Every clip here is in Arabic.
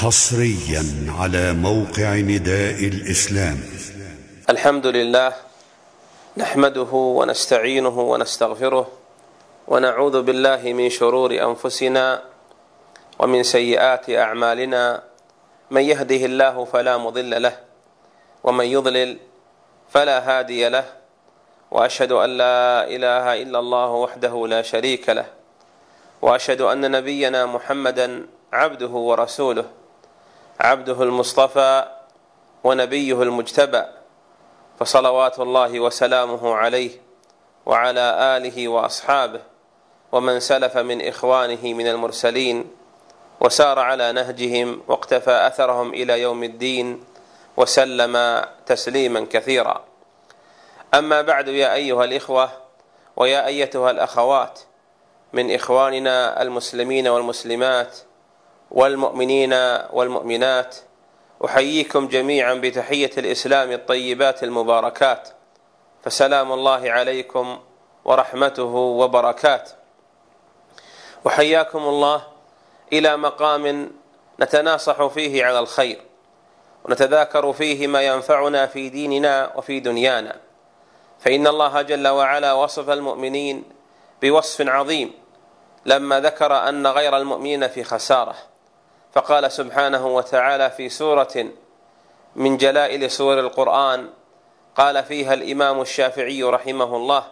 حصريا على موقع نداء الإسلام. الحمد لله نحمده ونستعينه ونستغفره ونعوذ بالله من شرور أنفسنا ومن سيئات أعمالنا. من يهده الله فلا مضل له ومن يضلل فلا هادي له وأشهد أن لا إله إلا الله وحده لا شريك له وأشهد أن نبينا محمدا عبده ورسوله. عبده المصطفى ونبيه المجتبى فصلوات الله وسلامه عليه وعلى آله وأصحابه ومن سلف من إخوانه من المرسلين وسار على نهجهم واقتفى أثرهم إلى يوم الدين وسلم تسليما كثيرا. أما بعد يا أيها الإخوة ويا أيتها الأخوات من إخواننا المسلمين والمسلمات والمؤمنين والمؤمنات أحييكم جميعا بتحية الإسلام الطيبات المباركات فسلام الله عليكم ورحمته وبركاته وحياكم الله إلى مقام نتناصح فيه على الخير ونتذاكر فيه ما ينفعنا في ديننا وفي دنيانا. فإن الله جل وعلا وصف المؤمنين بوصف عظيم لما ذكر أن غير المؤمنين في خسارة. فقال سبحانه وتعالى في سورة من جلائل سور القرآن قال فيها الإمام الشافعي رحمه الله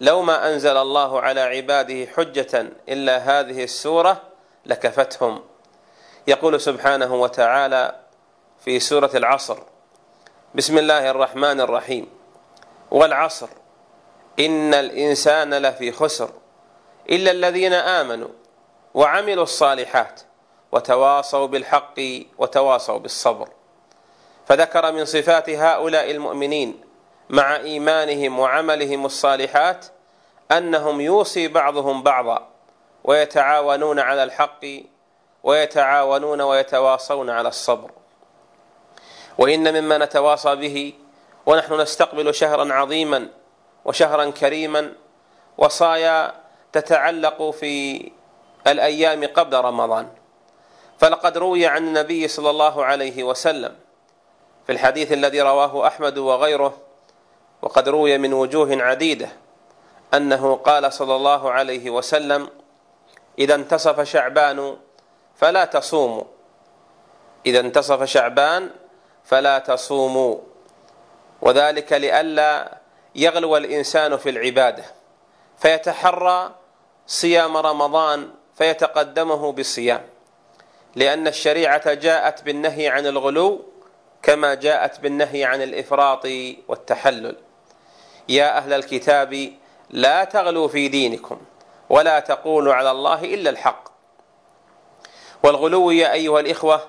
لو ما أنزل الله على عباده حجة إلا هذه السورة لكفتهم يقول سبحانه وتعالى في سورة العصر بسم الله الرحمن الرحيم والعصر إن الإنسان لفي خسر إلا الذين آمنوا وعملوا الصالحات وتواصوا بالحق وتواصوا بالصبر. فذكر من صفات هؤلاء المؤمنين مع إيمانهم وعملهم الصالحات أنهم يوصي بعضهم بعضا ويتعاونون على الحق ويتعاونون ويتواصون على الصبر. وإن مما نتواصى به ونحن نستقبل شهرا عظيما وشهرا كريما وصايا تتعلق في الأيام قبل رمضان. فلقد روي عن النبي صلى الله عليه وسلم في الحديث الذي رواه أحمد وغيره وقد روي من وجوه عديدة أنه قال صلى الله عليه وسلم إذا انتصف شعبان فلا تصوموا إذا انتصف شعبان فلا تصوموا وذلك لئلا يغلو الإنسان في العبادة فيتحرى صيام رمضان فيتقدمه بالصيام. لأن الشريعة جاءت بالنهي عن الغلو كما جاءت بالنهي عن الإفراط والتحلل. يا أهل الكتاب لا تغلوا في دينكم ولا تقولوا على الله إلا الحق. والغلو يا أيها الإخوة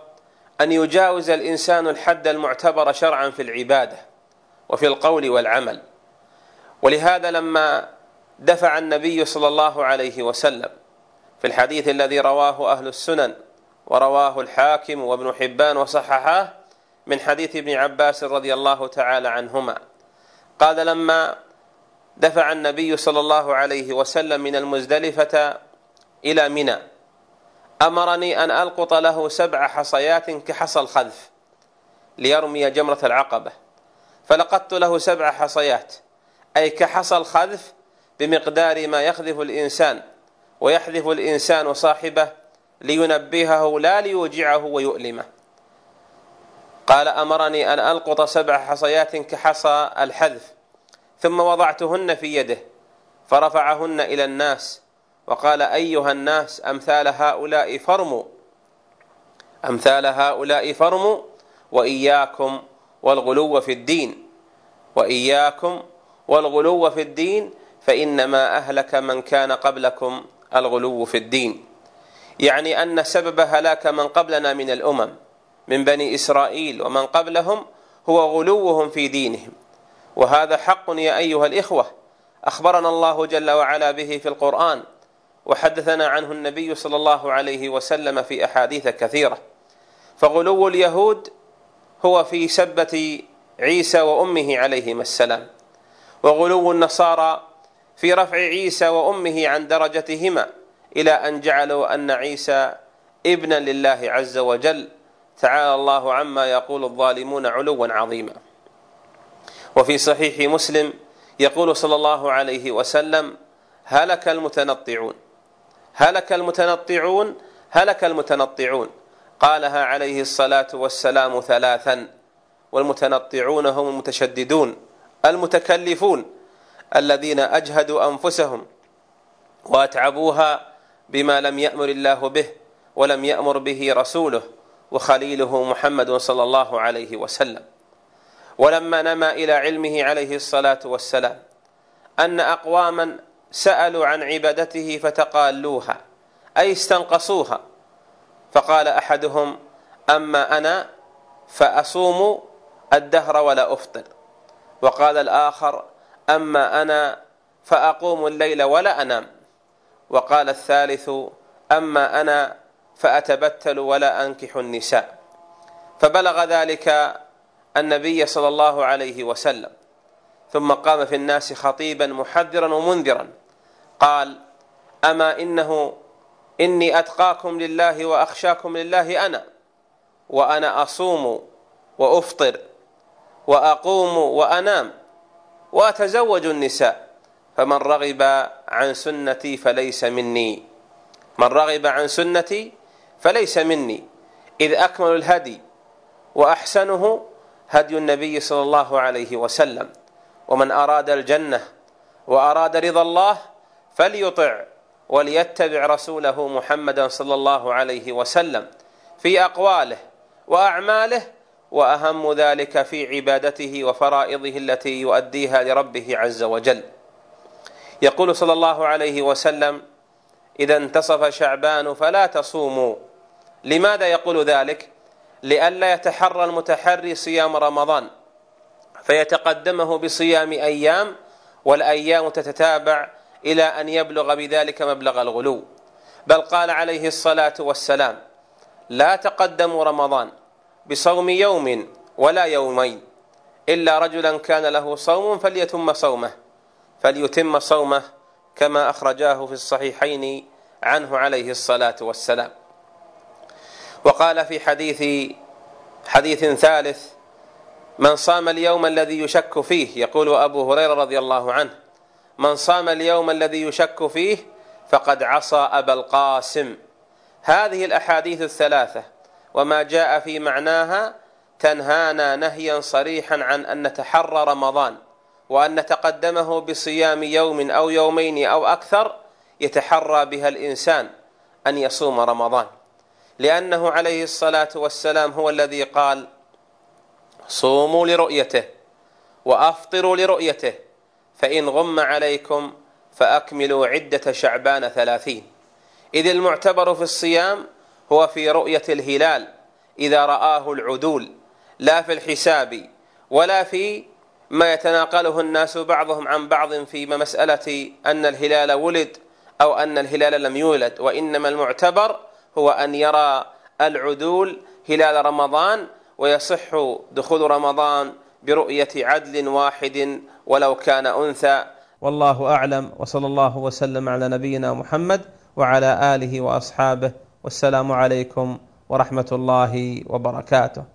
أن يجاوز الإنسان الحد المعتبر شرعا في العبادة وفي القول والعمل. ولهذا لما دفع النبي صلى الله عليه وسلم في الحديث الذي رواه أهل السنن ورواه الحاكم وابن حبان وصححاه من حديث ابن عباس رضي الله تعالى عنهما. قال لما دفع النبي صلى الله عليه وسلم من المزدلفة إلى منى أمرني أن ألقط له سبع حصيات كحصى الخذف ليرمي جمرة العقبة. فلقدت له سبع حصيات أي كحصى الخذف بمقدار ما يخذف الإنسان ويحذف الإنسان صاحبه لينبهه لا ليوجعه ويؤلمه. قال أمرني أن ألقط سبع حصيات كحصى الحذف ثم وضعتهن في يده فرفعهن إلى الناس وقال أيها الناس أمثال هؤلاء فرموا أمثال هؤلاء فرموا وإياكم والغلو في الدين وإياكم والغلو في الدين فإنما أهلك من كان قبلكم الغلو في الدين. يعني أن سبب هلاك من قبلنا من الأمم من بني إسرائيل ومن قبلهم هو غلوهم في دينهم. وهذا حق يا أيها الإخوة. أخبرنا الله جل وعلا به في القرآن وحدثنا عنه النبي صلى الله عليه وسلم في أحاديث كثيرة. فغلو اليهود هو في سبة عيسى وأمه عليهما السلام وغلو النصارى في رفع عيسى وأمه عن درجتهما. إلى أن جعلوا أن عيسى ابنا لله عز وجل. تعالى الله عما يقول الظالمون علوا عظيما. وفي صحيح مسلم يقول صلى الله عليه وسلم هلك المتنطعون. هلك المتنطعون هلك المتنطعون. قالها عليه الصلاة والسلام ثلاثا. والمتنطعون هم المتشددون المتكلفون الذين أجهدوا أنفسهم وأتعبوها بما لم يأمر الله به ولم يأمر به رسوله وخليله محمد صلى الله عليه وسلم. ولما نما إلى علمه عليه الصلاة والسلام أن أقواما سألوا عن عبادته فتقالوها أي استنقصوها. فقال أحدهم أما أنا فأصوم الدهر ولا أفطر. وقال الآخر أما أنا فأقوم الليل ولا أنام. وقال الثالث أما أنا فأتبتل ولا أنكح النساء. فبلغ ذلك النبي صلى الله عليه وسلم. ثم قام في الناس خطيبا محذرا ومنذرا. قال أما إنه إني أتقاكم لله وأخشاكم لله أنا وأنا أصوم وأفطر وأقوم وأنام وأتزوج النساء. فمن رغب عن سنتي فليس مني. من رغب عن سنتي فليس مني. إذ أكمل الهدي وأحسنه هدي النبي صلى الله عليه وسلم. ومن أراد الجنة وأراد رضا الله فليطع وليتبع رسوله محمدا صلى الله عليه وسلم في أقواله وأعماله وأهم ذلك في عبادته وفرائضه التي يؤديها لربه عز وجل. يقول صلى الله عليه وسلم إذا انتصف شعبان فلا تصوموا. لماذا يقول ذلك؟ لئلا يتحرى المتحري صيام رمضان فيتقدمه بصيام أيام والأيام تتتابع إلى أن يبلغ بذلك مبلغ الغلو. بل قال عليه الصلاة والسلام لا تقدموا رمضان بصوم يوم ولا يومين إلا رجلا كان له صوم فليتم صومه. فليتم صومه كما أخرجاه في الصحيحين عنه عليه الصلاة والسلام. وقال في حديث حديث ثالث من صام اليوم الذي يشك فيه يقول أبو هريرة رضي الله عنه. من صام اليوم الذي يشك فيه فقد عصى أبا القاسم. هذه الأحاديث الثلاثة وما جاء في معناها تنهانا نهيا صريحا عن أن نتحرى رمضان. وأن نتقدمه بصيام يوم أو يومين أو أكثر يتحرى بها الإنسان أن يصوم رمضان. لأنه عليه الصلاة والسلام هو الذي قال صوموا لرؤيته وأفطروا لرؤيته فإن غم عليكم فأكملوا عدة شعبان ثلاثين. إذ المعتبر في الصيام هو في رؤية الهلال إذا رآه العدول لا في الحساب ولا في ما يتناقله الناس بعضهم عن بعض في مسألة أن الهلال ولد أو أن الهلال لم يولد وإنما المعتبر هو أن يرى العدول هلال رمضان ويصح دخول رمضان برؤية عدل واحد ولو كان أنثى. والله أعلم وصلى الله وسلم على نبينا محمد وعلى آله وأصحابه والسلام عليكم ورحمة الله وبركاته.